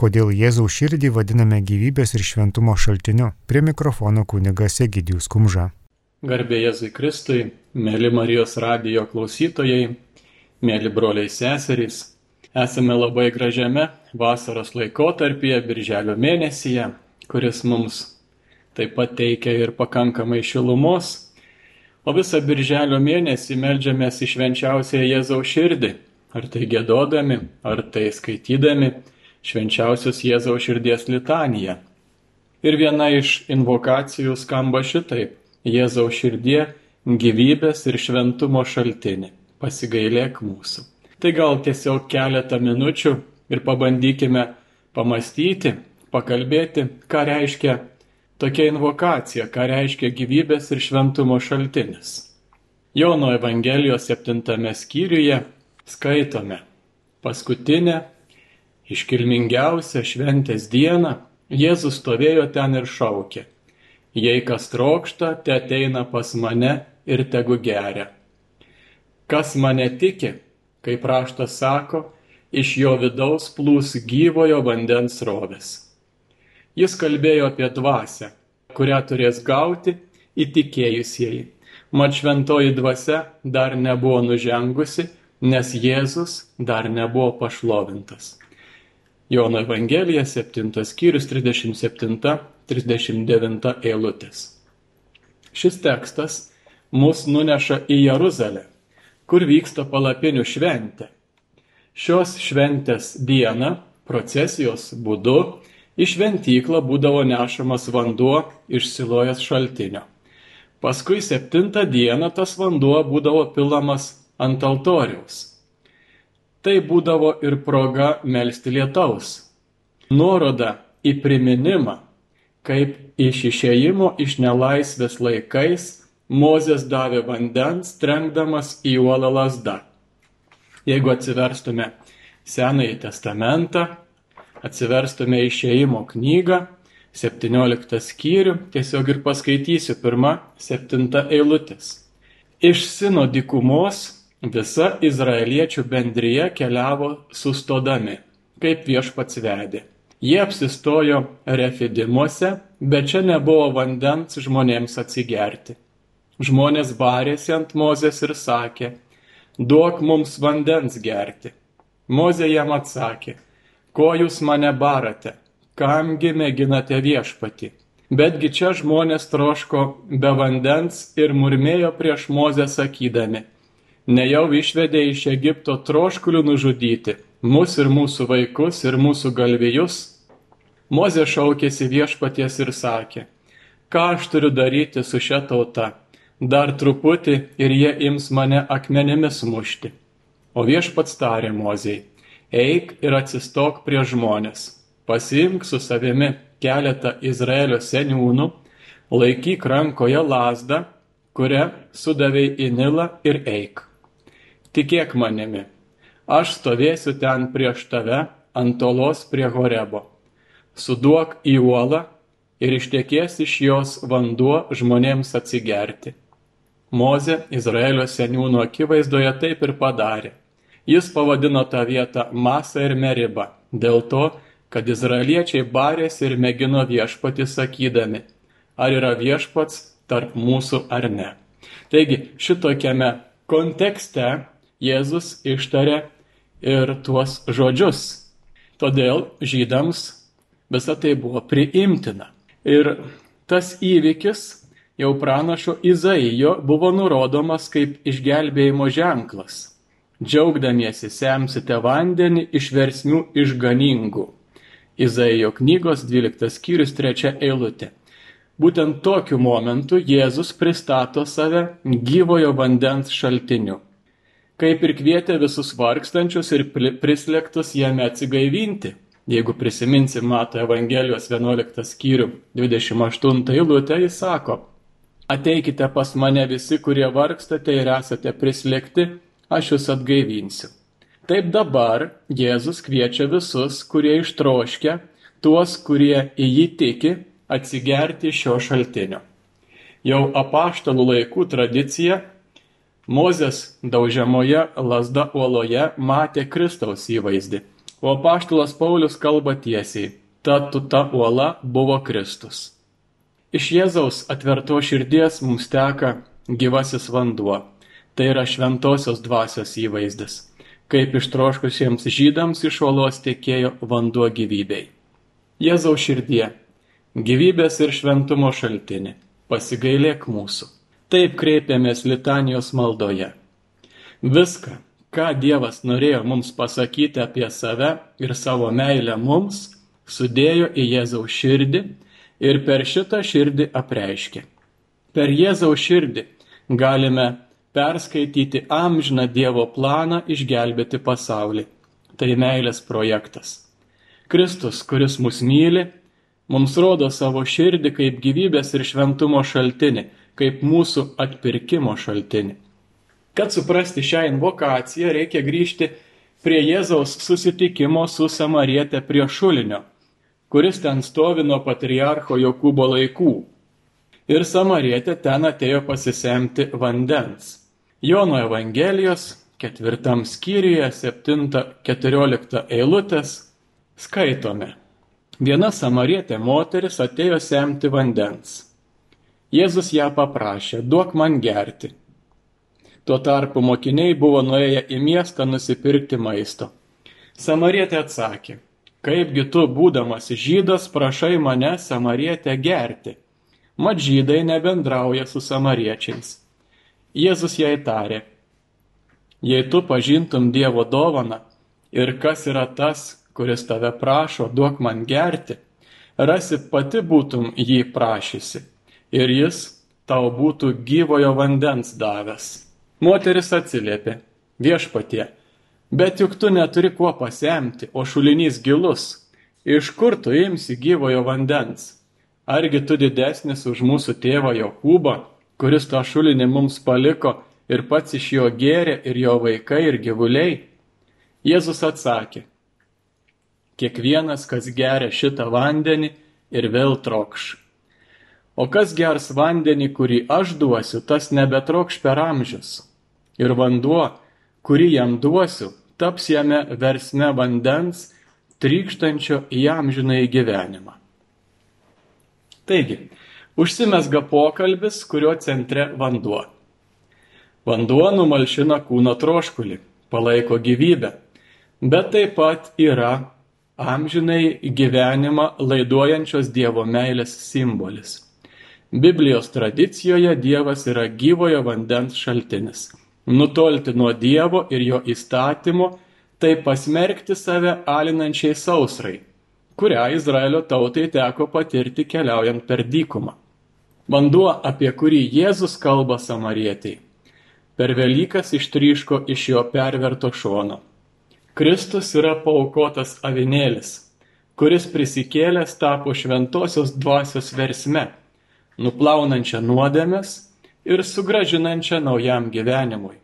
Kodėl Jėzaus širdį vadiname gyvybės ir šventumo šaltiniu? Prie mikrofono kunigas Egidijus Kumža. Garbė Jėzui Kristui, mėly Marijos radijo klausytojai, mėly broliai seserys. Esame labai gražiame vasaros laikotarpyje, birželio mėnesyje, kuris mums taip pat teikia ir pakankamai šilumos. O visą birželio mėnesį melžiamės į švenčiausią Jėzaus širdį, ar tai gėdodami, ar tai skaitydami švenčiausios Jėzaus širdies litaniją. Ir viena iš invokacijų skamba šitaip - Jėzaus širdie gyvybės ir šventumo šaltinį. Pasigailėk mūsų. Tai gal tiesiog keletą minučių ir pabandykime pamastyti, pakalbėti, ką reiškia tokia invokacija, ką reiškia gyvybės ir šventumo šaltinis. Jono Evangelijos septintame skyriuje skaitome paskutinę Iškilmingiausią šventės dieną Jėzus stovėjo ten ir šaukė. Jei kas trokšta, te ateina pas mane ir tegu geria. Kas mane tiki, kaip raštas sako, iš jo vidaus plūs gyvojo vandens rovės. Jis kalbėjo apie dvasę, kurią turės gauti įtikėjusieji. Mat šventoji dvasia dar nebuvo nužengusi, nes Jėzus dar nebuvo pašlovintas. Jono Evangelija 7 skyrius 37-39 eilutės. Šis tekstas mus nuneša į Jeruzalę, kur vyksta palapinių šventė. Šios šventės dieną procesijos būdu į šventyklą būdavo nešamas vanduo iš Silojas šaltinio. Paskui septintą dieną tas vanduo būdavo pilamas ant altoriaus Tai būdavo ir proga melstį lietaus. Nuoroda į priminimą, kaip iš išėjimo iš nelaisvės laikais Mozės davė vandens, trenkdamas į uolą lasdą. Jeigu atsiverstume Senąjį testamentą, atsiverstume išėjimo knygą, 17 skyrių, tiesiog ir paskaitysiu pirmą, 7 eilutės. Iš Sino dikumos Visa izraeliečių bendryje keliavo sustodami, kaip viešpats vedė. Jie apsistojo refidimuose, bet čia nebuvo vandens žmonėms atsigerti. Žmonės barėsi ant Mozės ir sakė, duok mums vandens gerti. Mozė jam atsakė, ko jūs mane barate, kamgi mėginate viešpati. Betgi čia žmonės troško be vandens ir murmėjo prieš Mozę sakydami, nejau išvedė iš Egipto troškulių nužudyti mus ir mūsų vaikus ir mūsų galvijus? Mozė šaukėsi viešpaties ir sakė, ką aš turiu daryti su šia tauta, dar truputį ir jie ims mane akmenimis mušti. O viešpats tarė Mozėjai, eik ir atsistok prie žmonės, pasiimk su savimi keletą Izraelio seniūnų, laikyk rankoje lasdą, kurią sudavėjai į Nilą ir eik tikėk manimi, aš stovėsiu ten prieš tave ant olos prie Horebo. Suduok į uolą ir ištekės iš jos vanduo žmonėms atsigerti. Moze Izraelio seniūnų akivaizdoje taip ir padarė. Jis pavadino tą vietą Masą ir Meribą, dėl to, kad izraeliečiai barėsi ir mėgino viešpati sakydami, ar yra viešpats tarp mūsų ar ne. Taigi šitokiame kontekste Jėzus ištarė ir tuos žodžius. Todėl žydams visa tai buvo priimtina. Ir tas įvykis jau pranašo Izaijo buvo nurodomas kaip išgelbėjimo ženklas. Džiaugdamiesi semsite vandenį iš versmių išganingų. Izaijo knygos 12 skyrius 3 eilutė. Būtent tokiu momentu Jėzus pristato save gyvojo vandens šaltiniu kaip ir kvietė visus vargstančius ir prislėgtus jame atsigaivinti. Jeigu prisiminsim Mato Evangelijos 11 skyrių 28 eilutę, jis sako, ateikite pas mane visi, kurie vargstate ir esate prislėgti, aš jūs atgaivinsiu. Taip dabar Jėzus kviečia visus, kurie ištroškia, tuos, kurie į jį tiki, atsigerti šio šaltinio. Jau apaštalų laikų tradicija Mozės daužiamoje lasda uoloje matė Kristaus įvaizdį, O paštulas Paulius kalba tiesiai, ta tu ta uola buvo Kristus. Iš Jėzaus atverto širdies mums teka gyvasis vanduo. Tai yra šventosios dvasios įvaizdis, kaip ištroškusiems žydams iš uolos tekėjo vanduo gyvybei. Jėzaus širdie, gyvybės ir šventumo šaltini, pasigailėk mūsų. Taip kreipiamės litanijos maldoje. Viską, ką Dievas norėjo mums pasakyti apie save ir savo meilę mums, sudėjo į Jėzaus širdį ir per šitą širdį apreiškė. Per Jėzaus širdį galime perskaityti amžiną Dievo planą išgelbėti pasaulį. Tai meilės projektas. Kristus, kuris mus myli, mums rodo savo širdį kaip gyvybės ir šventumo šaltinį, kaip mūsų atpirkimo šaltinį. Kad suprasti šią invokaciją, reikia grįžti prie Jėzaus susitikimo su Samarietė prie šulinio, kuris ten stovi nuo patriarcho Jokūbo laikų ir samarietė ten atėjo pasisemti vandens. Jono Evangelijos ketvirtam skyriuje 7-14 eilutės skaitome. Viena samarietė moteris atėjo semti vandens. Jėzus ją paprašė, duok man gerti. Tuo tarpu mokiniai buvo nuėję į miestą nusipirkti maisto. Samarietė atsakė, kaipgi tu, būdamas žydas, prašai mane samarietę gerti mat žydai nebendrauja su samariečiais. Jėzus jai tarė, jei tu pažintum Dievo dovaną ir kas yra tas, kuris tave prašo, duok man gerti, rasi pati būtum jį prašysi ir jis tau būtų gyvojo vandens davęs. Moteris atsiliepė, viešpatie, bet juk tu neturi kuo pasemti, o šulinys gilus, iš kur tu imsi gyvojo vandens? Argi tu didesnis už mūsų tėvą Jokūbą, kuris tą šulinį mums paliko ir pats iš jo gėrė ir jo vaikai ir gyvuliai? Jėzus atsakė, kiekvienas, kas geria šitą vandenį ir vėl trokš. O kas gers vandenį, kurį aš duosiu, tas nebetrokš per amžius. Ir vanduo, kurį jam duosiu, taps jame versme vandens, trykštančio į amžinai gyvenimą. Taigi, užsimesga pokalbis, kurio centre vanduo. Vanduo numalšina kūno troškulį, palaiko gyvybę, bet taip pat yra amžinai gyvenimą laiduojančios Dievo meilės simbolis. Biblijos tradicijoje Dievas yra gyvojo vandens šaltinis. Nutolti nuo Dievo ir jo įstatymo tai pasmerkti save alinančiai sausrai, kurią Izraelio tautai teko patirti keliaujant per dykumą. Vanduo, apie kurį Jėzus kalba samarietiai, per Velykas ištryško iš jo perverto šono. Kristus yra paukotas avinėlis, kuris prisikėlęs tapo šventosios dvasios versme, nuplaunančią nuodėmės ir sugražinančią naujam gyvenimui.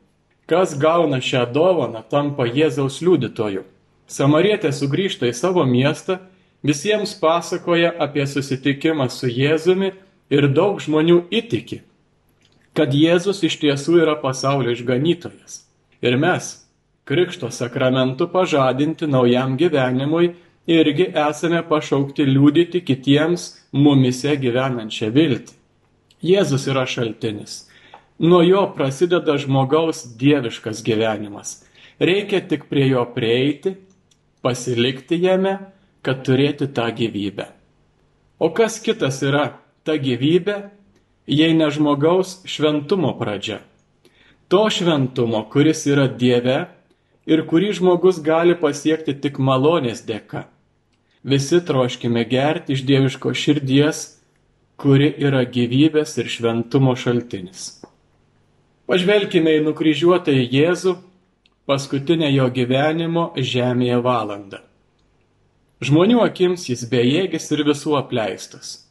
Kas gauna šią dovaną, tampa Jėzaus liudytoju. Samarietė sugrįžta į savo miestą visiems pasakoja apie susitikimą su Jėzumi ir daug žmonių įtiki, kad Jėzus iš tiesų yra pasaulio išganytojas. Ir mes, Krikšto sakramentu pažadinti naujam gyvenimui, irgi esame pašaukti liūdyti kitiems mumise gyvenančią viltį. Jėzus yra šaltinis. Nuo jo prasideda žmogaus dieviškas gyvenimas. Reikia tik prie jo prieiti, pasilikti jame kad turėti tą gyvybę. O kas kitas yra ta gyvybė, jei ne žmogaus šventumo pradžia? To šventumo, kuris yra Dieve ir kurį žmogus gali pasiekti tik malonės dėka. Visi troškime gerti iš dieviško širdies, kuri yra gyvybės ir šventumo šaltinis. Pažvelkime į nukryžiuotąjį Jėzų paskutinę jo gyvenimo žemėje valandą. Žmonių akims jis bejėgis ir visų apleistas.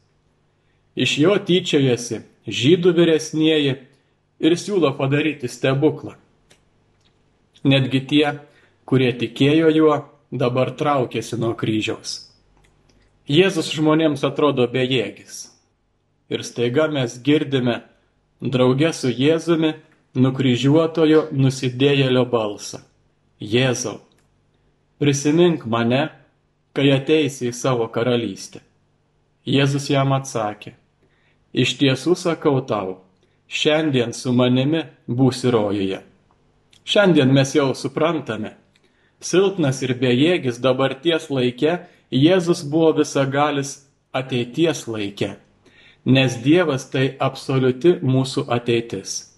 Iš jo tyčiojasi žydų vyresnieji ir siūlo padaryti stebuklą. Netgi tie, kurie tikėjo juo, dabar traukėsi nuo kryžiaus. Jėzus žmonėms atrodo bejėgis. Ir staiga mes girdime draugę su Jėzumi nukryžiuotojo nusidėjėlio balsą. Jėzau, prisimink mane, kai ateisi į savo karalystę. Jėzus jam atsakė, iš tiesų sakau tau, šiandien su manimi būsi rojuje. Šiandien mes jau suprantame, silpnas ir bejėgis dabarties laike, Jėzus buvo visagalis ateities laike, nes Dievas tai absoliuti mūsų ateitis.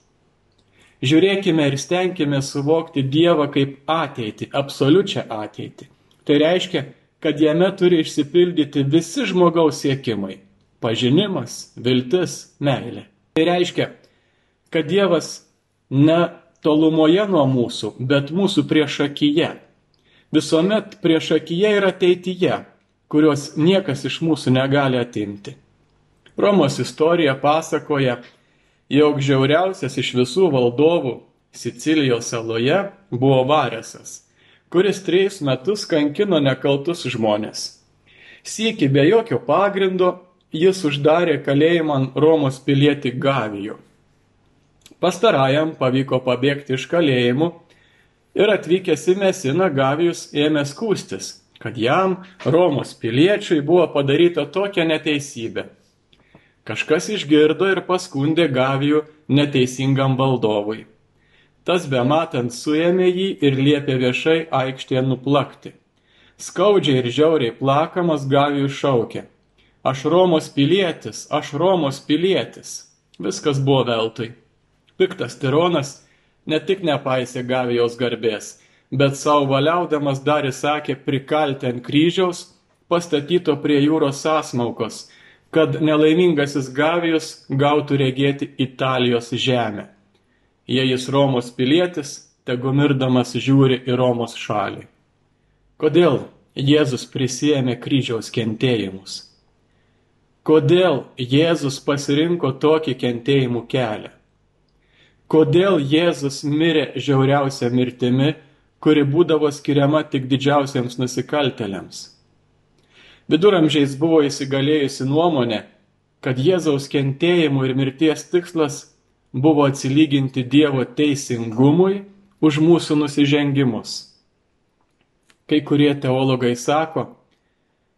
Žiūrėkime ir stenkime suvokti Dievą kaip ateitį, absoliučią ateitį. Tai reiškia, kad jame turi išsipildyti visi žmogaus siekimai - pažinimas, viltis, meilė. Tai reiškia, kad Dievas ne tolumoje nuo mūsų, bet mūsų priešakyje. Visuomet priešakyje ir ateityje, kurios niekas iš mūsų negali atimti. Romos istorija pasakoja, jog žiauriausias iš visų valdovų Sicilijos saloje buvo Varesas, kuris trejus metus kankino nekaltus žmonės. Sėki be jokio pagrindo jis uždarė kalėjimą Romos pilietį Gavijų. Pastarajam pavyko pabėgti iš kalėjimų ir atvykęs į Mesiną Gavijus ėmė skūstis, kad jam, Romos piliečiui, buvo padaryta tokia neteisybė. Kažkas išgirdo ir paskundė Gavijų neteisingam valdovui. Tas bematant suėmė jį ir liepė viešai aikštėje nuplakti. Skaudžiai ir žiauriai plakamas Gavijų šaukė. Aš Romos pilietis, aš Romos pilietis. Viskas buvo veltui. Piktas tironas ne tik nepaisė Gavijos garbės, bet savo valiaudamas dar įsakė prikalti ant kryžiaus, pastatyto prie jūros sąsmaukos, kad nelaimingasis Gavijos gautų regėti Italijos žemę. Jei jis Romos pilietis, tegu mirdamas žiūri į Romos šalį. Kodėl Jėzus prisėmė kryžiaus kentėjimus? Kodėl Jėzus pasirinko tokį kentėjimų kelią? Kodėl Jėzus mirė žiauriausia mirtimi, kuri būdavo skiriama tik didžiausiems nusikaltelėms? Viduramžiais buvo įsigalėjusi nuomonė, kad Jėzaus kentėjimų ir mirties tikslas buvo atsilyginti Dievo teisingumui už mūsų nusižengimus. Kai kurie teologai sako,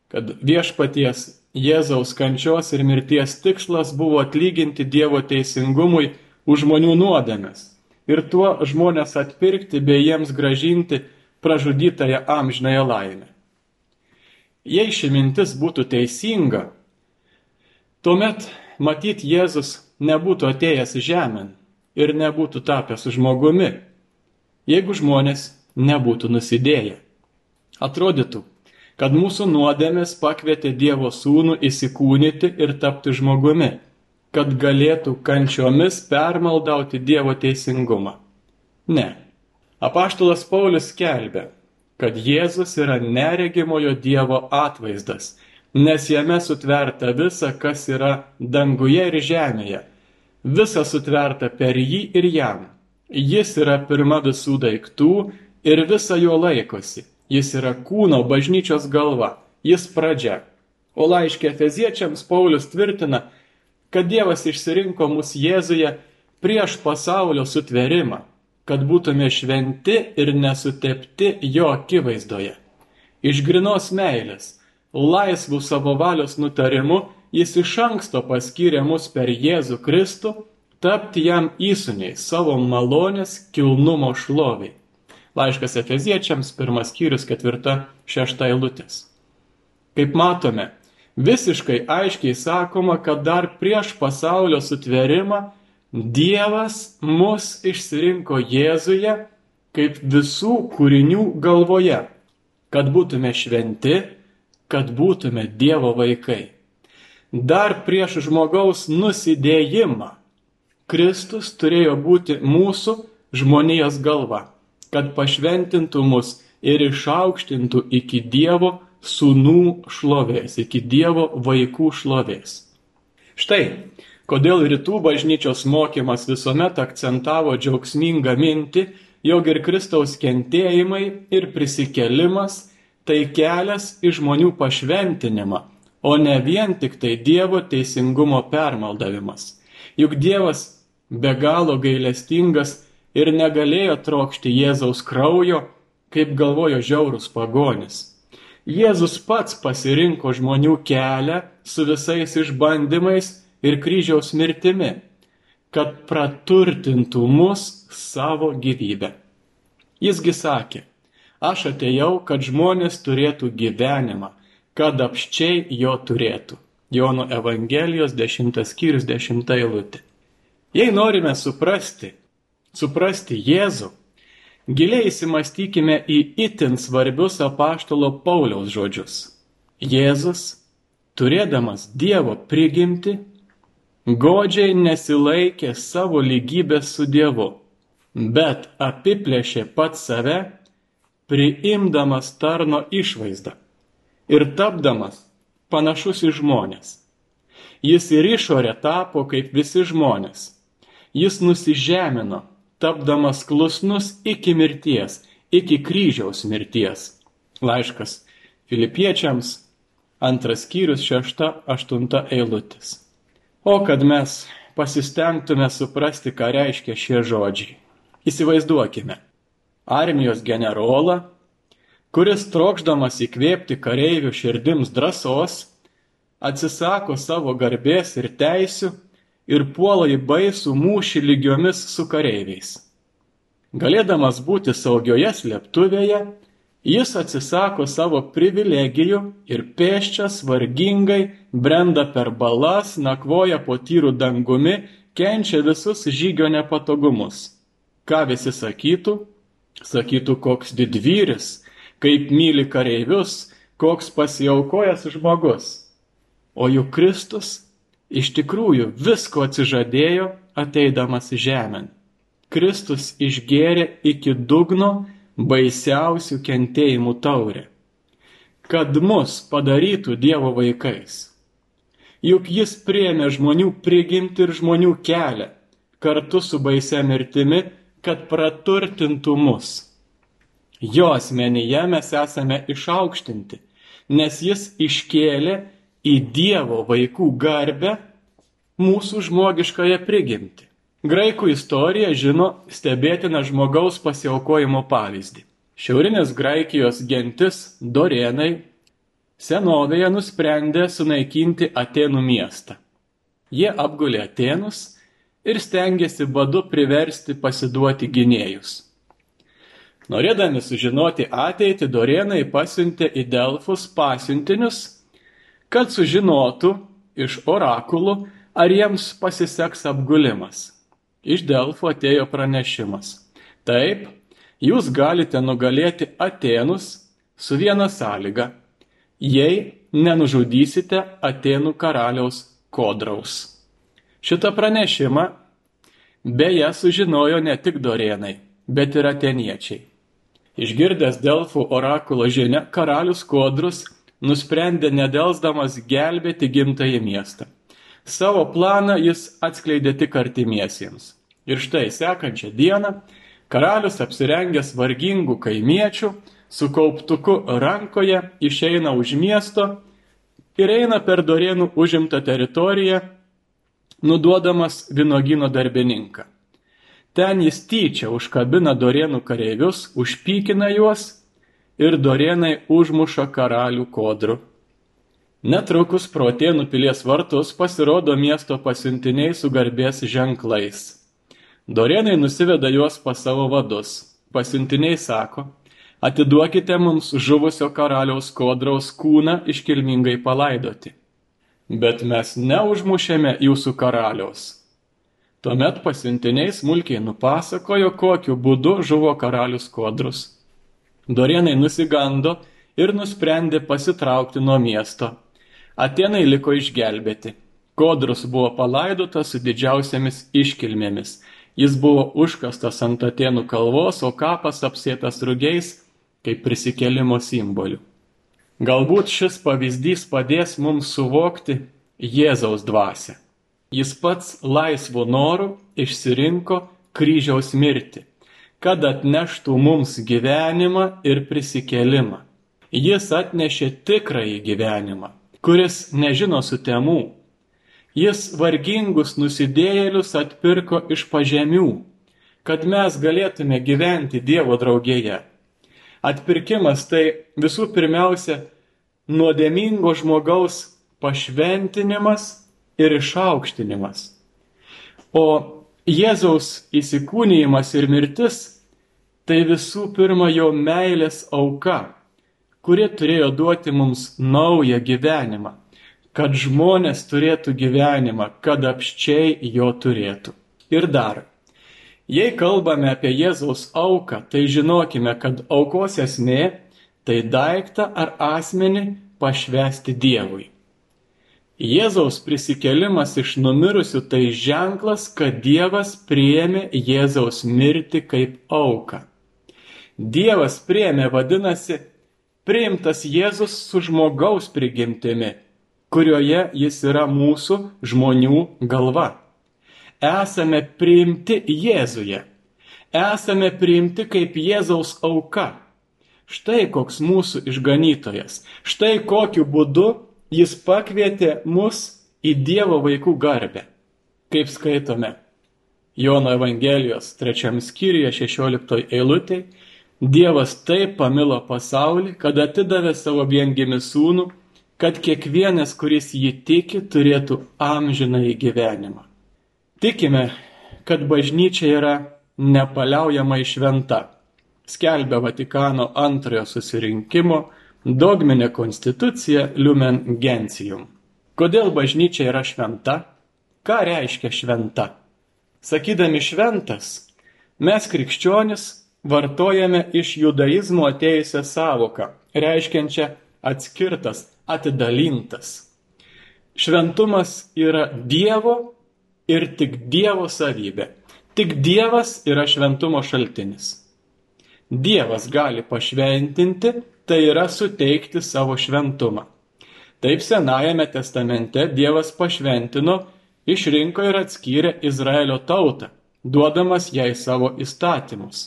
kad viešpaties Jėzaus kančios ir mirties tikslas buvo atlyginti Dievo teisingumui už žmonių nuodėmes ir tuo žmonės atpirkti bei jiems gražinti pražudytąją amžinąją laimę. Jei ši mintis būtų teisinga, tuomet matyt Jėzus nebūtų atėjęs žemę ir nebūtų tapęs žmogumi, jeigu žmonės nebūtų nusidėję. Atrodytų, kad mūsų nuodėmės pakvietė Dievo sūnų įsikūnyti ir tapti žmogumi kad galėtų kančiomis permaldauti Dievo teisingumą. Ne. Apaštalas Paulius skelbia, kad Jėzus yra neregimojo Dievo atvaizdas, nes jame sutverta visa, kas yra danguje ir žemėje. Visa sutverta per jį ir jam. Jis yra pirma visų daiktų ir visa jo laikosi. Jis yra kūno bažnyčios galva. Jis pradžia. O laiškė feziečiams Paulius tvirtina, kad Dievas išsirinko mus Jėzuje prieš pasaulio sutverimą, kad būtume šventi ir nesutepti jo akivaizdoje. Iš grinos meilės, laisvų savo valios nutarimu, jis iš anksto paskyrė mus per Jėzų Kristų tapti jam įsuniai savo malonės kilnumo šloviai. Laiškas Efeziečiams, pirmas skyrius, ketvirta, šešta eilutės. Kaip matome, visiškai aiškiai sakoma, kad dar prieš pasaulio sutverimą Dievas mus išsirinko Jėzuje kaip visų kūrinių galvoje, kad būtume šventi, kad būtume Dievo vaikai. Dar prieš žmogaus nusidėjimą Kristus turėjo būti mūsų žmonijos galva, kad pašventintų mus ir išaukštintų iki Dievo sūnų šlovės, iki Dievo vaikų šlovės. Štai, kodėl rytų bažnyčios mokymas visuomet akcentavo džiaugsmingą mintį, jog ir Kristaus kentėjimai ir prisikelimas tai kelias į žmonių pašventinimą, o ne vien tik tai Dievo teisingumo permaldavimas. Juk Dievas be galo gailestingas ir negalėjo trokšti Jėzaus kraujo, kaip galvojo žiaurus pagonis. Jėzus pats pasirinko žmonių kelią su visais išbandymais ir kryžiaus mirtimi, kad praturtintų mus savo gyvybę. Jisgi sakė, aš atėjau, kad žmonės turėtų gyvenimą, kad apščiai jo turėtų. Jono Evangelijos 10 skyrius 10 eilutė. Jei norime suprasti, suprasti Jėzų, Giliai įsimastykime į itin svarbius apaštalo Pauliaus žodžius. Jėzus, turėdamas Dievo prigimti, godžiai nesilaikė savo lygybės su Dievu, bet apiplėšė pat save, priimdamas tarno išvaizdą ir tapdamas panašus į žmonės. Jis ir išorė tapo kaip visi žmonės. Jis nusižemino tapdamas klusnus iki mirties, iki kryžiaus mirties. Laiškas Filipiečiams, antras skyrius, šešta, aštunta eilutis. O kad mes pasistengtume suprasti, ką reiškia šie žodžiai. Įsivaizduokime armijos generolą, kuris trokšdamas įkvėpti kareivių širdims drąsos, atsisako savo garbės ir teisių ir puola į baisų mūšį lygiomis su kareiviais. Galėdamas būti saugioje slėptuvėje, jis atsisako savo privilegijų ir pėščias vargingai brenda per balas, nakvoja po tyrų dangumi, kenčia visus žygio nepatogumus. Ką visi sakytų? Sakytų, koks didvyris, kaip myli kareivius, koks pasiaukojęs žmogus. O juk Kristus iš tikrųjų visko atsižadėjo ateidamas žemėn. Kristus išgėrė iki dugno baisiausių kentėjimų taurę, kad mus padarytų Dievo vaikais. Juk jis priemė žmonių prigimti ir žmonių kelią, kartu su baise mirtimi, kad praturtintų mus. Jo asmenyje mes esame išaukštinti, nes jis iškėlė į Dievo vaikų garbę mūsų žmogiškąją prigimtį. Graikų istorija žino stebėtiną žmogaus pasiaukojimo pavyzdį. Šiaurinės Graikijos gentis Dorėnai senovėje nusprendė sunaikinti Atenų miestą. Jie apgulė Atenus ir stengiasi badu priversti pasiduoti gynėjus. Norėdami sužinoti ateitį, Dorėnai pasiuntė į Delfus pasiuntinius kad sužinotų iš orakulų, ar jiems pasiseks apgulimas. Iš Delfo atėjo pranešimas. Taip, jūs galite nugalėti Atenus su viena sąlyga, jei nenužudysite Atenų karaliaus kodraus. Šitą pranešimą beje sužinojo ne tik dorėnai, bet ir ateniečiai. Išgirdęs Delfų orakulo žinę, karalius kodrus nusprendė nedelsdamas gelbėti gimtąjį miestą. Savo planą jis atskleidė tik artimiesiems. Ir štai sekančią dieną karalius apsirengęs vargingų kaimiečių, su kauptuku rankoje išeina už miesto ir eina per Dorėnų užimtą teritoriją, nuduodamas vinogino darbininką. Ten jis tyčia užkabina Dorėnų kareivius, užpykina juos ir dorėnai užmuša karalių kodru. Netrukus protėnų pilies vartus pasirodo miesto pasiuntiniai su garbės ženklais. Dorėnai nusiveda juos pas savo vadus. Pasiuntiniai sako, atiduokite mums žuvusio karaliaus kodraus kūną iškilmingai palaidoti. Bet mes neužmušėme jūsų karaliaus. Tuomet pasiuntiniai smulkiai nupasakojo, kokiu būdu žuvo karalius kodrus. Dorienai nusigando ir nusprendė pasitraukti nuo miesto. Atenai liko išgelbėti. Kodrus buvo palaidotas su didžiausiamis iškilmėmis. Jis buvo užkastas ant Atenų kalvos, o kapas apsėtas rugiais kaip prisikelimo simboliu. Galbūt šis pavyzdys padės mums suvokti Jėzaus dvasę. Jis pats laisvu noru išsirinko kryžiaus mirtį kad atneštų mums gyvenimą ir prisikelimą. Jis atnešė tikrąjį gyvenimą, kuris nežino sutemų. Jis vargingus nusidėjėlius atpirko iš pažemių, kad mes galėtume gyventi Dievo draugėje. Atpirkimas tai visų pirmiausia nuodėmingo žmogaus pašventinimas ir išaukštinimas. O Jėzaus įsikūnyjimas ir mirtis tai visų pirma jo meilės auka, kuri turėjo duoti mums naują gyvenimą, kad žmonės turėtų gyvenimą, kad apščiai jo turėtų. Ir dar, jei kalbame apie Jėzaus auką, tai žinokime, kad aukos esmė tai daiktą ar asmenį pašvesti Dievui. Jėzaus prisikelimas iš numirusių tai ženklas, kad Dievas priėmė Jėzaus mirtį kaip auką. Dievas priėmė vadinasi priimtas Jėzus su žmogaus prigimtimi, kurioje jis yra mūsų žmonių galva. Esame priimti Jėzuje. Esame priimti kaip Jėzaus auka. Štai koks mūsų išganytojas. Štai kokiu būdu jis pakvietė mus į Dievo vaikų garbę. Kaip skaitome Jono Evangelijos trečiam skyriuje 16 eilutė, Dievas taip pamilo pasaulį, kad atidavė savo viengimi sūnų, kad kiekvienas, kuris jį tiki, turėtų amžiną į gyvenimą. Tikime, kad bažnyčia yra nepaliaujamai šventa, skelbia Vatikano antrojo susirinkimo Dogminė konstitucija Lumen Gentium. Kodėl bažnyčia yra šventa? Ką reiškia šventa? Sakydami šventas, mes krikščionis vartojame iš judaizmo atėjusią savoką, reiškiančią atskirtas, atidalintas. Šventumas yra Dievo ir tik Dievo savybė. Tik Dievas yra šventumo šaltinis. Dievas gali pašventinti tai yra suteikti savo šventumą. Taip Senajame testamente Dievas pašventino, išrinko ir atskyrė Izraelio tautą, duodamas jai savo įstatymus.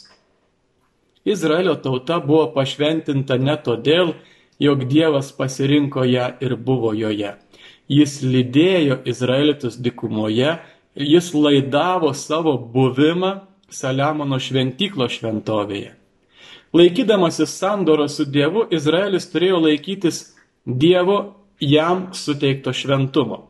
Izraelio tauta buvo pašventinta ne todėl, jog Dievas pasirinko ją ir buvo joje. Jis lydėjo Izraelitus dikumoje, jis laidavo savo buvimą Saliamono šventyklo šventovėje. Laikydamasis sandoro su Dievu, Izraelis turėjo laikytis Dievo jam suteikto šventumo.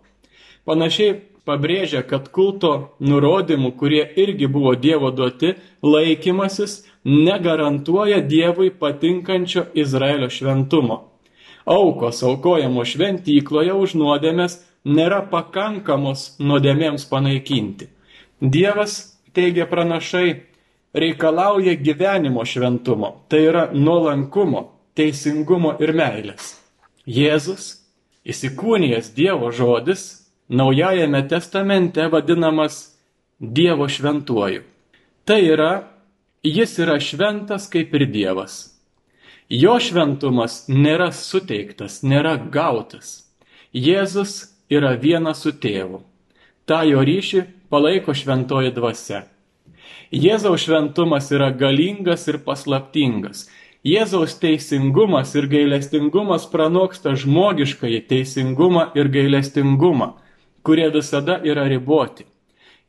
Panašiai pabrėžia, kad kulto nurodymų, kurie irgi buvo Dievo duoti, laikymasis negarantuoja Dievui patinkančio Izraelio šventumo. Aukos aukojamo šventykloje už nuodėmės nėra pakankamos nuodėmėms panaikinti. Dievas, teigia pranašai, reikalauja gyvenimo šventumo, tai yra nuolankumo, teisingumo ir meilės. Jėzus, įsikūnijęs Dievo žodis, Naujajame testamente vadinamas Dievo šventuoju. Tai yra, jis yra šventas kaip ir Dievas. Jo šventumas nėra suteiktas, nėra gautas. Jėzus yra vienas su tėvu. Ta jo ryšį palaiko šventoji dvasia. Jėzaus šventumas yra galingas ir paslaptingas. Jėzaus teisingumas ir gailestingumas pranoksta žmogiškai teisingumą ir gailestingumą, kurie visada yra riboti.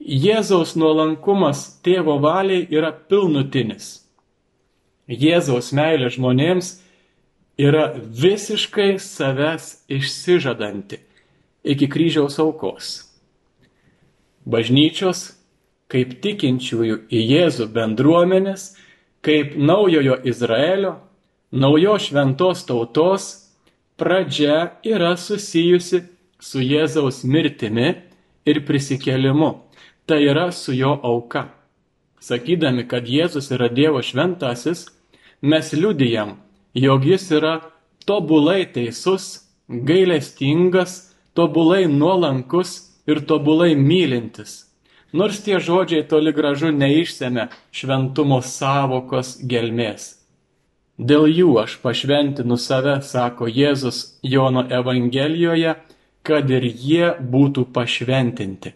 Jėzaus nuolankumas tėvo valiai yra pilnutinis. Jėzaus meilė žmonėms yra visiškai savęs išsižadanti iki kryžiaus aukos. Bažnyčios kaip tikinčiųjų į Jėzų bendruomenės, kaip naujojo Izraelio, naujos šventos tautos pradžia yra susijusi su Jėzaus mirtimi ir prisikėlimu, tai yra su jo auka. Sakydami, kad Jėzus yra Dievo šventasis, mes liudijam, jog jis yra tobulai teisus, gailestingas, tobulai nuolankus ir tobulai mylintis nors tie žodžiai toli gražu neišsėmė šventumo savokos gelmės. Dėl jų aš pašventinu save, sako Jėzus Jono Evangelijoje, kad ir jie būtų pašventinti.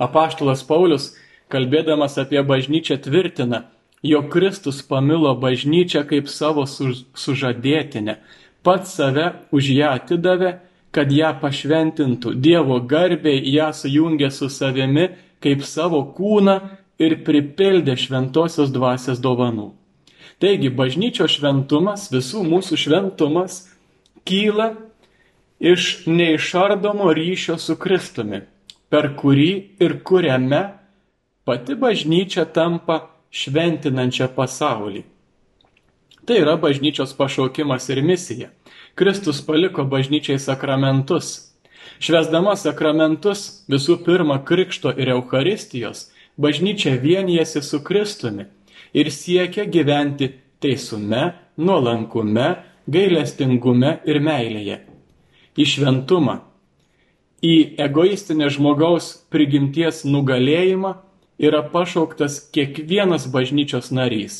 Apaštalas Paulius, kalbėdamas apie bažnyčią, tvirtina, jog Kristus pamilo bažnyčią kaip savo sužadėtinę, pats save už ją atidavė kad ją pašventintų, Dievo garbiai ją sujungė su savimi kaip savo kūną ir pripildė šventosios dvasios dovanų. Taigi bažnyčio šventumas, visų mūsų šventumas kyla iš neišardomo ryšio su Kristumi, per kurį ir kuriame pati bažnyčia tampa šventinančia pasaulį. Tai yra bažnyčios pašaukimas ir misija. Kristus paliko bažnyčiai sakramentus. Švesdama sakramentus visų pirma Krikšto ir Eucharistijos, bažnyčia vienijasi su Kristumi ir siekia gyventi teisume, nuolankume, gailestingume ir meilėje į šventumą, į egoistinę žmogaus prigimties nugalėjimą yra pašauktas kiekvienas bažnyčios narys,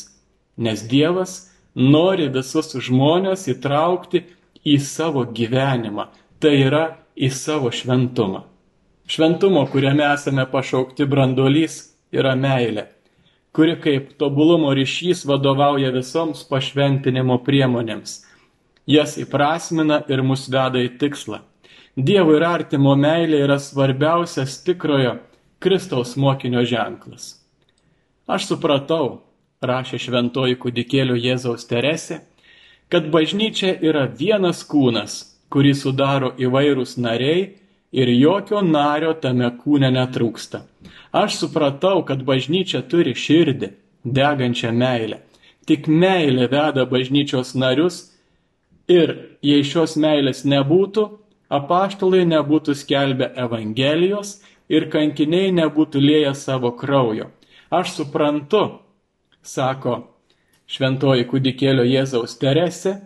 nes Dievas nori visus žmonės įtraukti į savo gyvenimą, tai yra į savo šventumą. Šventumo, kuriame esame pašaukti brandolys, yra meilė, kuri kaip tobulumo ryšys vadovauja visoms pašventinimo priemonėms jas įprasmina ir mus veda į tikslą. Dievo ir artimo meilė yra svarbiausias tikrojo Kristaus mokinio ženklas. Aš supratau, rašė šventoji kūdikėlio Jėzaus Teresė, kad bažnyčia yra vienas kūnas, kurį sudaro įvairūs nariai ir jokio nario tame kūne netrūksta. Aš supratau, kad bažnyčia turi širdį, degančią meilę. Tik meilė veda bažnyčios narius Ir jei šios meilės nebūtų, apaštalai nebūtų skelbę Evangelijos ir kankiniai nebūtų lėję savo kraujo. Aš suprantu, sako šventoji kūdikėlio Jėzaus Teresė,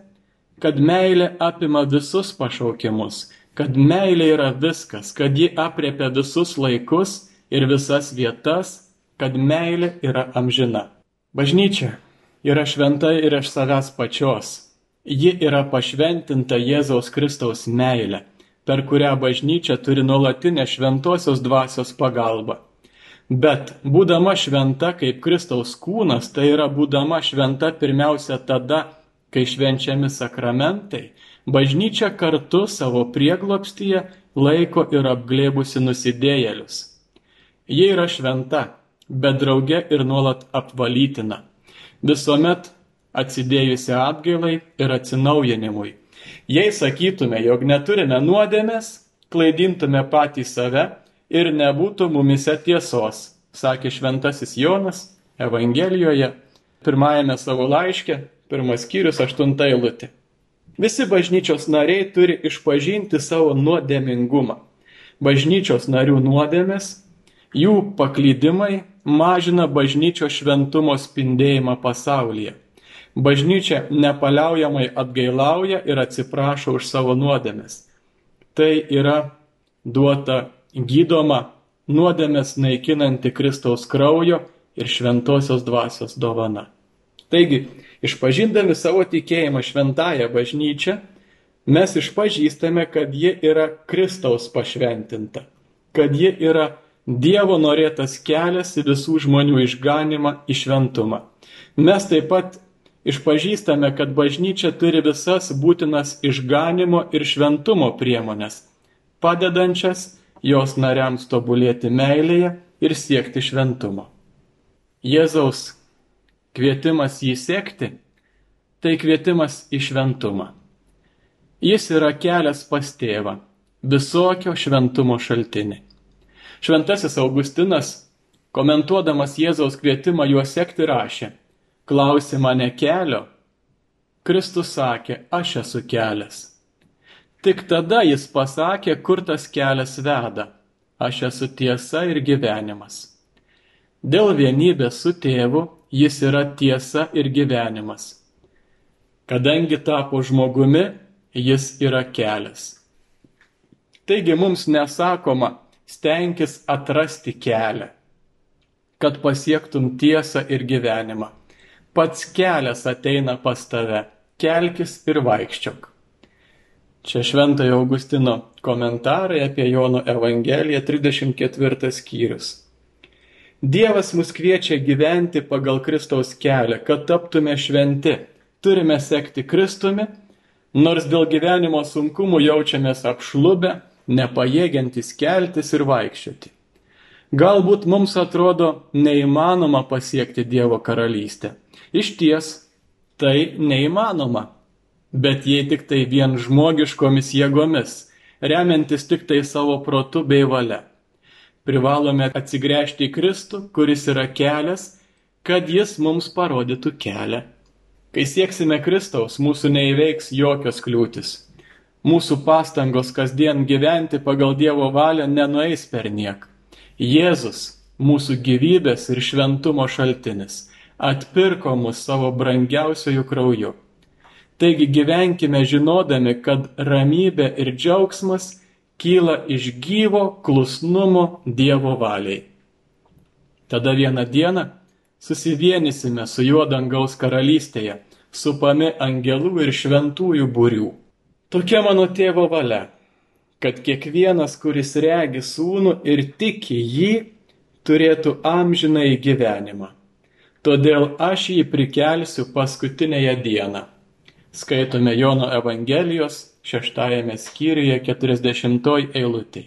kad meilė apima visus pašaukimus, kad meilė yra viskas, kad ji apriepia visus laikus ir visas vietas, kad meilė yra amžina. Bažnyčia yra šventa ir iš savęs pačios Ji yra pašventinta Jėzaus Kristaus meilė, per kurią bažnyčia turi nuolatinę šventosios dvasios pagalbą. Bet būdama šventa kaip Kristaus kūnas, tai yra būdama šventa pirmiausia tada, kai švenčiami sakramentai, bažnyčia kartu savo prieglopstyje laiko ir apglėbusi nusidėjėlius. Jie yra šventa, bet drauge ir nuolat apvalytina. Visuomet atsidėjusi atgailai ir atsinaujinimui. Jei sakytume, jog neturime nuodėmės, klaidintume patį save ir nebūtų mumise tiesos, sakė šventasis Jonas Evangelijoje, pirmajame savo laiške, pirmas skyrius, aštunta eilutė. Visi bažnyčios nariai turi išpažinti savo nuodėmingumą. Bažnyčios narių nuodėmės, jų paklydimai mažina bažnyčios šventumo spindėjimą pasaulyje. Bažnyčia nepaliaujamai atgailauja ir atsiprašo už savo nuodėmes. Tai yra duota gydoma nuodėmės naikinanti Kristaus kraujo ir šventosios dvasios dovana. Taigi, išpažindami savo tikėjimą šventąją bažnyčią, mes išpažįstame, kad ji yra Kristaus pašventinta, kad ji yra Dievo norėtas kelias į visų žmonių išganimą į šventumą. Mes taip pat išpažįstame, kad bažnyčia turi visas būtinas išganimo ir šventumo priemonės, padedančias jos nariams tobulėti meilėje ir siekti šventumo. Jėzaus kvietimas jį sekti - tai kvietimas į šventumą. Jis yra kelias pas tėvą, visokio šventumo šaltinį. Šventasis Augustinas, komentuodamas Jėzaus kvietimą juos sekti, rašė, klausi mane kelio, Kristus sakė, aš esu kelias. Tik tada jis pasakė, kur tas kelias veda. Aš esu tiesa ir gyvenimas. Dėl vienybės su tėvu jis yra tiesa ir gyvenimas. Kadangi tapo žmogumi, jis yra kelias. Taigi mums nesakoma, stenkis atrasti kelią, kad pasiektum tiesą ir gyvenimą pats kelias ateina pas tave, kelkis ir vaikščiok. Čia Šventojo Augustino komentarai apie Jono Evangeliją 34 skyrius. Dievas mus kviečia gyventi pagal Kristaus kelią, kad taptume šventi. Turime sekti Kristumi, nors dėl gyvenimo sunkumų jaučiamės apšlubę, nepajėgiantis keltis ir vaikščioti. Galbūt mums atrodo neįmanoma pasiekti Dievo karalystę. Iš ties, tai neįmanoma. Bet jei tik tai vien žmogiškomis jėgomis, remiantis tik tai savo protu bei valia. Privalome atsigręžti į Kristų, kuris yra kelias, kad jis mums parodytų kelią. Kai sieksime Kristaus, mūsų neįveiks jokios kliūtis. Mūsų pastangos kasdien gyventi pagal Dievo valią nenueis per niek. Jėzus, mūsų gyvybės ir šventumo šaltinis, atpirko mus savo brangiausiojų krauju. Taigi gyvenkime žinodami, kad ramybė ir džiaugsmas kyla iš gyvo klusnumo Dievo valiai. Tada vieną dieną susivienysime su juo dangaus karalystėje, supami angelų ir šventųjų būrių. Tokia mano tėvo valia, kad kiekvienas, kuris regi sūnų ir tiki jį, turėtų amžiną į gyvenimą. Todėl aš jį prikelsiu paskutinėje dieną. Skaitome Jono Evangelijos šeštajame skyriuje 40 eilutė.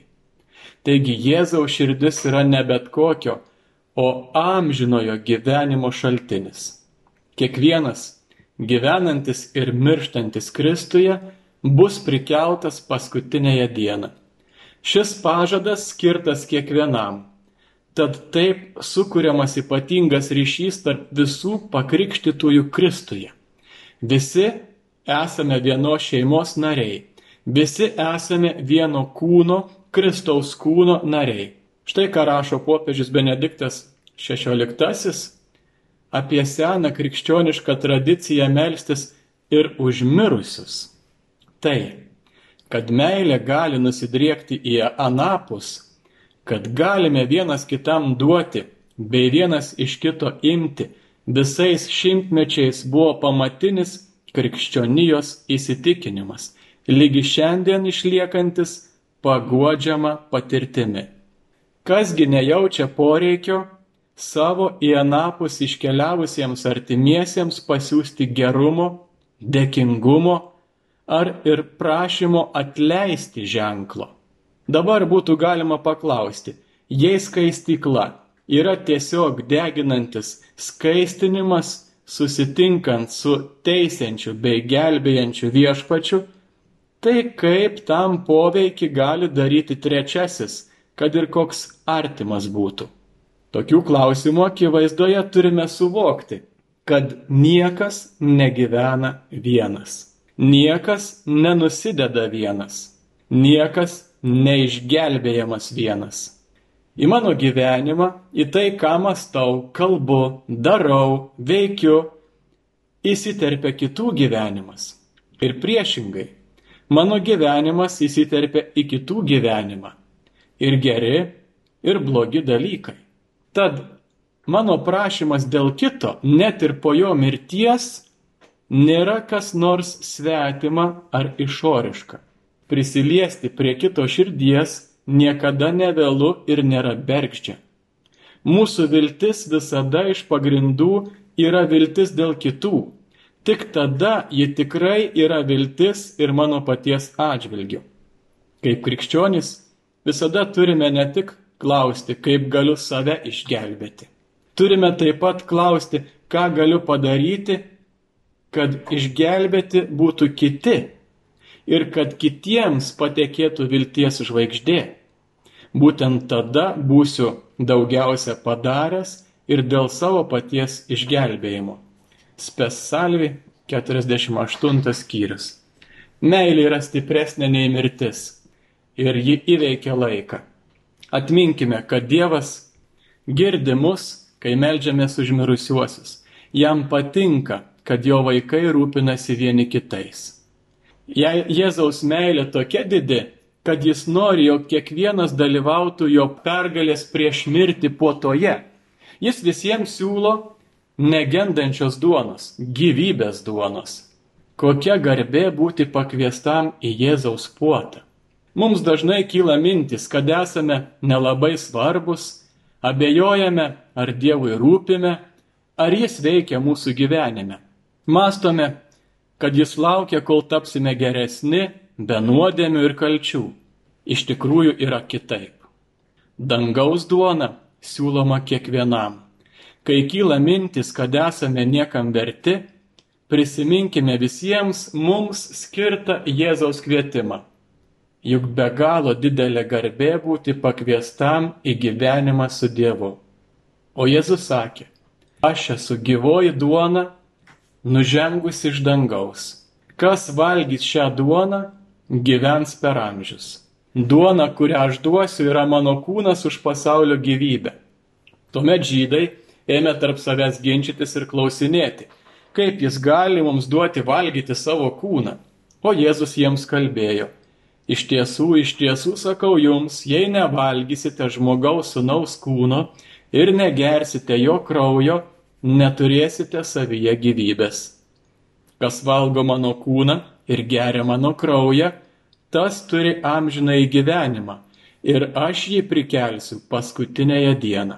Taigi Jėzaus širdis yra ne bet kokio, o amžinojo gyvenimo šaltinis. Kiekvienas gyvenantis ir mirštantis Kristuje bus prikeltas paskutinėje dieną. Šis pažadas skirtas kiekvienam. Tad taip sukūriamas ypatingas ryšys tarp visų pakrikštytųjų Kristuje. Visi esame vienos šeimos nariai. Visi esame vieno kūno, Kristaus kūno nariai. Štai ką rašo popiežius Benediktas XVI apie seną krikščionišką tradiciją melstis ir užmirusius. Tai, kad meilė gali nusidriekti į anapus, kad galime vienas kitam duoti, bei vienas iš kito imti, visais šimtmečiais buvo pamatinis krikščionijos įsitikinimas, lygi šiandien išliekantis paguodžiama patirtimi. Kasgi nejaučia poreikio savo į anapus iškeliavusiems artimiesiems pasiūsti gerumo, dėkingumo ar ir prašymo atleisti ženklo. Dabar būtų galima paklausti, jei skaistykla yra tiesiog deginantis skaistinimas susitinkant su teisiančiu bei gelbėjančiu viešpačiu, tai kaip tam poveikį gali daryti trečiasis kad ir koks artimas būtų. Tokių klausimų akivaizdoje turime suvokti, kad niekas negyvena vienas. Niekas nenusideda vienas. Niekas neišgelbėjamas vienas. Į mano gyvenimą, į tai, ką mastau, kalbu, darau, veikiu, įsiterpia kitų gyvenimas. Ir priešingai, mano gyvenimas įsiterpia į kitų gyvenimą ir geri, ir blogi dalykai. Tad mano prašymas dėl kito, net ir po jo mirties, nėra kas nors svetima ar išoriška. Prisiliesti prie kito širdies niekada nevėlu ir nėra bergždžia. Mūsų viltis visada iš pagrindų yra viltis dėl kitų. Tik tada ji tikrai yra viltis ir mano paties atžvilgiu. Kaip krikščionis visada turime ne tik klausti, kaip galiu save išgelbėti. Turime taip pat klausti, ką galiu padaryti, kad išgelbėti būtų kiti ir kad kitiems patekėtų vilties žvaigždė. Būtent tada būsiu daugiausia padaręs ir dėl savo paties išgelbėjimo. Spes salvi 48 skyrius. Meilė yra stipresnė nei mirtis ir ji įveikia laiką. Atminkime, kad Dievas girdi mus, kai melžiamės už mirusiuosius. Jam patinka, kad jo vaikai rūpinasi vieni kitais. Jei Jėzaus meilė tokia didi, kad jis nori, jog kiekvienas dalyvautų jo pergalės prieš mirtį puotoje, jis visiems siūlo negendančios duonos, gyvybės duonos. Kokia garbė būti pakviestam į Jėzaus puotą. Mums dažnai kyla mintis, kad esame nelabai svarbus, abejojame, ar Dievui rūpime, ar Jis veikia mūsų gyvenime. Mastome, kad Jis laukia, kol tapsime geresni, be nuodėmių ir kalčių. Iš tikrųjų yra kitaip. Dangaus duona siūloma kiekvienam. Kai kyla mintis, kad esame niekam verti, prisiminkime visiems mums skirtą Jėzaus kvietimą. Juk be galo didelė garbė būti pakviestam į gyvenimą su Dievu. O Jėzus sakė, aš esu gyvoji duona, nužengus iš dangaus. Kas valgys šią duoną, gyvens per amžius. Duona, kurią aš duosiu, yra mano kūnas už pasaulio gyvybę. Tuomet žydai ėmė tarp savęs ginčytis ir klausinėti, kaip jis gali mums duoti valgyti savo kūną. O Jėzus jiems kalbėjo, iš tiesų, iš tiesų sakau jums, jei nevalgysite žmogaus sunaus kūno ir negersite jo kraujo, neturėsite savyje gyvybės. Kas valgo mano kūną ir geria mano kraują, tas turi amžiną į gyvenimą ir aš jį prikelsiu paskutinėje dieną.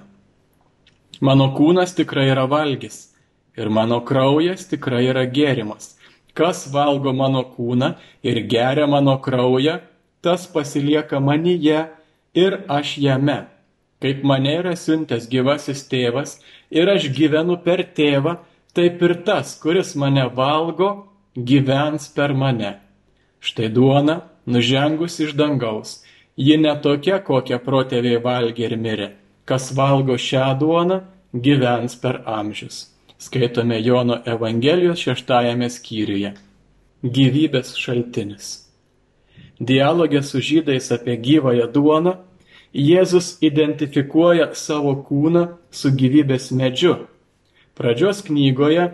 Mano kūnas tikrai yra valgys ir mano kraujas tikrai yra gėrimas. Kas valgo mano kūną ir geria mano kraują, tas pasilieka manyje ir aš jame. Kaip mane yra siuntęs gyvasis tėvas ir aš gyvenu per tėvą, taip ir tas, kuris mane valgo, gyvens per mane. Štai duona, nužengus iš dangaus, ji netokia, kokią protėviai valgė ir mirė kas valgo šią duoną, gyvens per amžius. Skaitome Jono Evangelijos šeštajame skyriuje. Gyvybės šaltinis. Dialogė su žydais apie gyvąją duoną, Jėzus identifikuoja savo kūną su gyvybės medžiu. Pradžios knygoje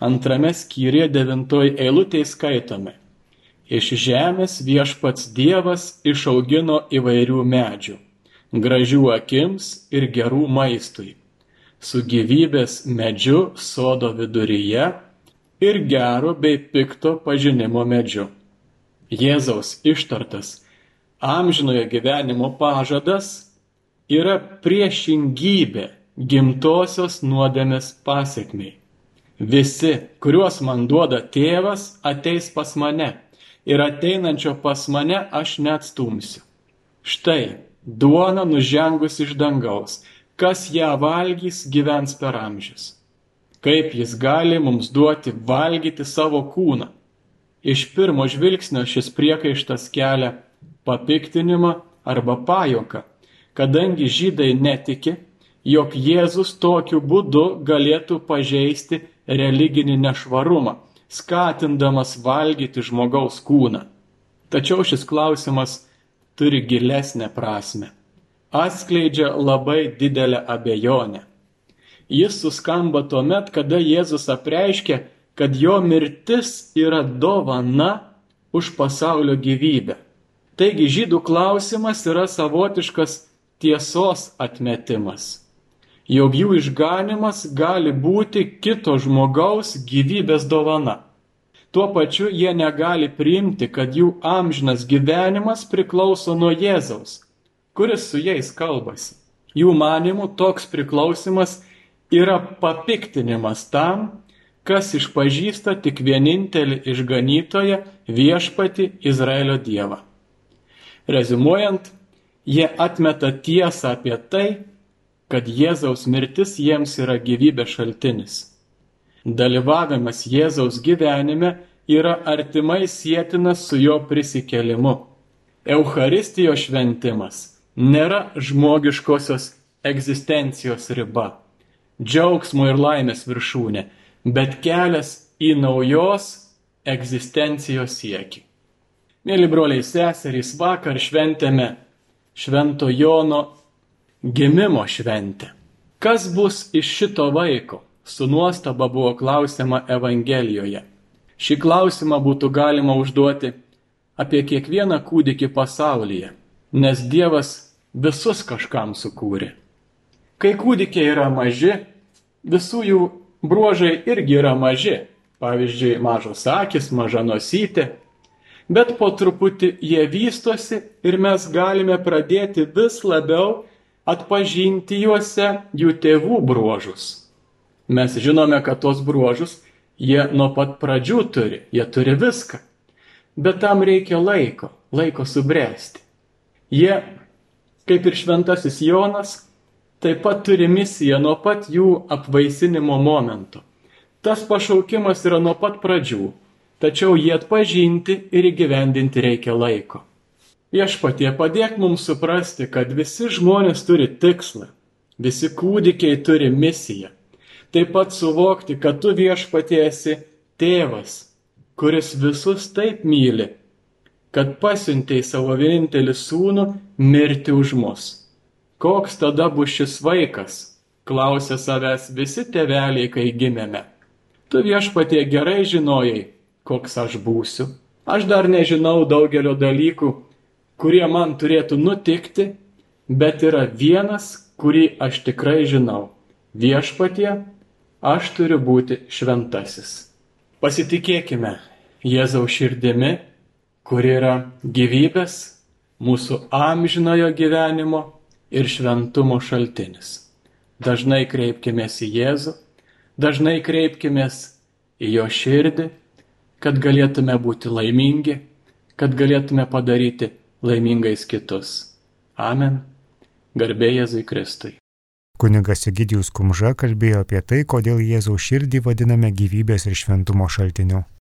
antrame skyriuje devintoji eilutė skaitome. Iš žemės viešpats Dievas išaugino įvairių medžių gražių akims ir gerų maistui, su gyvybės medžiu sodo viduryje ir gero bei pikto pažinimo medžiu. Jėzaus ištartas amžinojo gyvenimo pažadas yra priešingybė gimtosios nuodėmės pasiekmiai. Visi, kuriuos man duoda tėvas, ateis pas mane ir ateinančio pas mane aš neatstumsiu. Štai duona nužengus iš dangaus, kas ją valgys gyvens per amžius. Kaip jis gali mums duoti valgyti savo kūną? Iš pirmo žvilgsnio šis priekaištas kelia papiktinimą arba pajoką, kadangi žydai netiki, jog Jėzus tokiu būdu galėtų pažeisti religinį nešvarumą, skatindamas valgyti žmogaus kūną. Tačiau šis klausimas turi gilesnę prasme. Atskleidžia labai didelę abejonę. Jis suskamba tuo met, kada Jėzus apreiškia, kad jo mirtis yra dovana už pasaulio gyvybę. Taigi žydų klausimas yra savotiškas tiesos atmetimas, jog jų išganimas gali būti kito žmogaus gyvybės dovana. Tuo pačiu jie negali priimti, kad jų amžinas gyvenimas priklauso nuo Jėzaus, kuris su jais kalbasi. Jų manimų toks priklausimas yra papiktinimas tam, kas išpažįsta tik vienintelį išganytoją viešpati Izraelio Dievą. Rezumuojant, jie atmeta tiesą apie tai, kad Jėzaus mirtis jiems yra gyvybės šaltinis dalyvavimas Jėzaus gyvenime yra artimai sėtinas su jo prisikelimu. Eucharistijos šventimas nėra žmogiškosios egzistencijos riba, džiaugsmo ir laimės viršūnė, bet kelias į naujos egzistencijos siekį. Mėly broliai seserys, vakar šventėme Švento Jono gimimo šventę. Kas bus iš šito vaiko? su nuostaba buvo klausima Evangelijoje. Šį klausimą būtų galima užduoti apie kiekvieną kūdikį pasaulyje, nes Dievas visus kažkam sukūrė. Kai kūdikiai yra maži, visų jų bruožai irgi yra maži, pavyzdžiui, mažos akis, maža nosytė, bet po truputį jie vystosi ir mes galime pradėti vis labiau atpažinti juose jų tėvų bruožus. Mes žinome, kad tos bruožus jie nuo pat pradžių turi, jie turi viską. Bet tam reikia laiko, laiko subręsti. Jie, kaip ir šventasis Jonas, taip pat turi misiją nuo pat jų apvaisinimo momento. Tas pašaukimas yra nuo pat pradžių, tačiau jį atpažinti ir įgyvendinti reikia laiko. Viešpatie padėk mums suprasti, kad visi žmonės turi tikslą, visi kūdikiai turi misiją. Taip pat suvokti, kad tu viešpatie esi tėvas, kuris visus taip myli, kad pasiuntėjai savo vienintelį sūnų mirti už mus. Koks tada bus šis vaikas? Klausė savęs visi tėveliai, kai gimėme. Tu viešpatie gerai žinojai, koks aš būsiu. Aš dar nežinau daugelio dalykų, kurie man turėtų nutikti, bet yra vienas, kurį aš tikrai žinau. Viešpatie, aš turiu būti šventasis. Pasitikėkime Jėzaus širdimi, kur yra gyvybės, mūsų amžinojo gyvenimo ir šventumo šaltinis. Dažnai kreipkimės į Jėzų, dažnai kreipkimės į jo širdį, kad galėtume būti laimingi, kad galėtume padaryti laimingais kitus. Amen. Garbė Jėzui Kristui. Kunigas Egidijus Kumža kalbėjo apie tai, kodėl Jėzaus širdį vadiname gyvybės ir šventumo šaltiniu.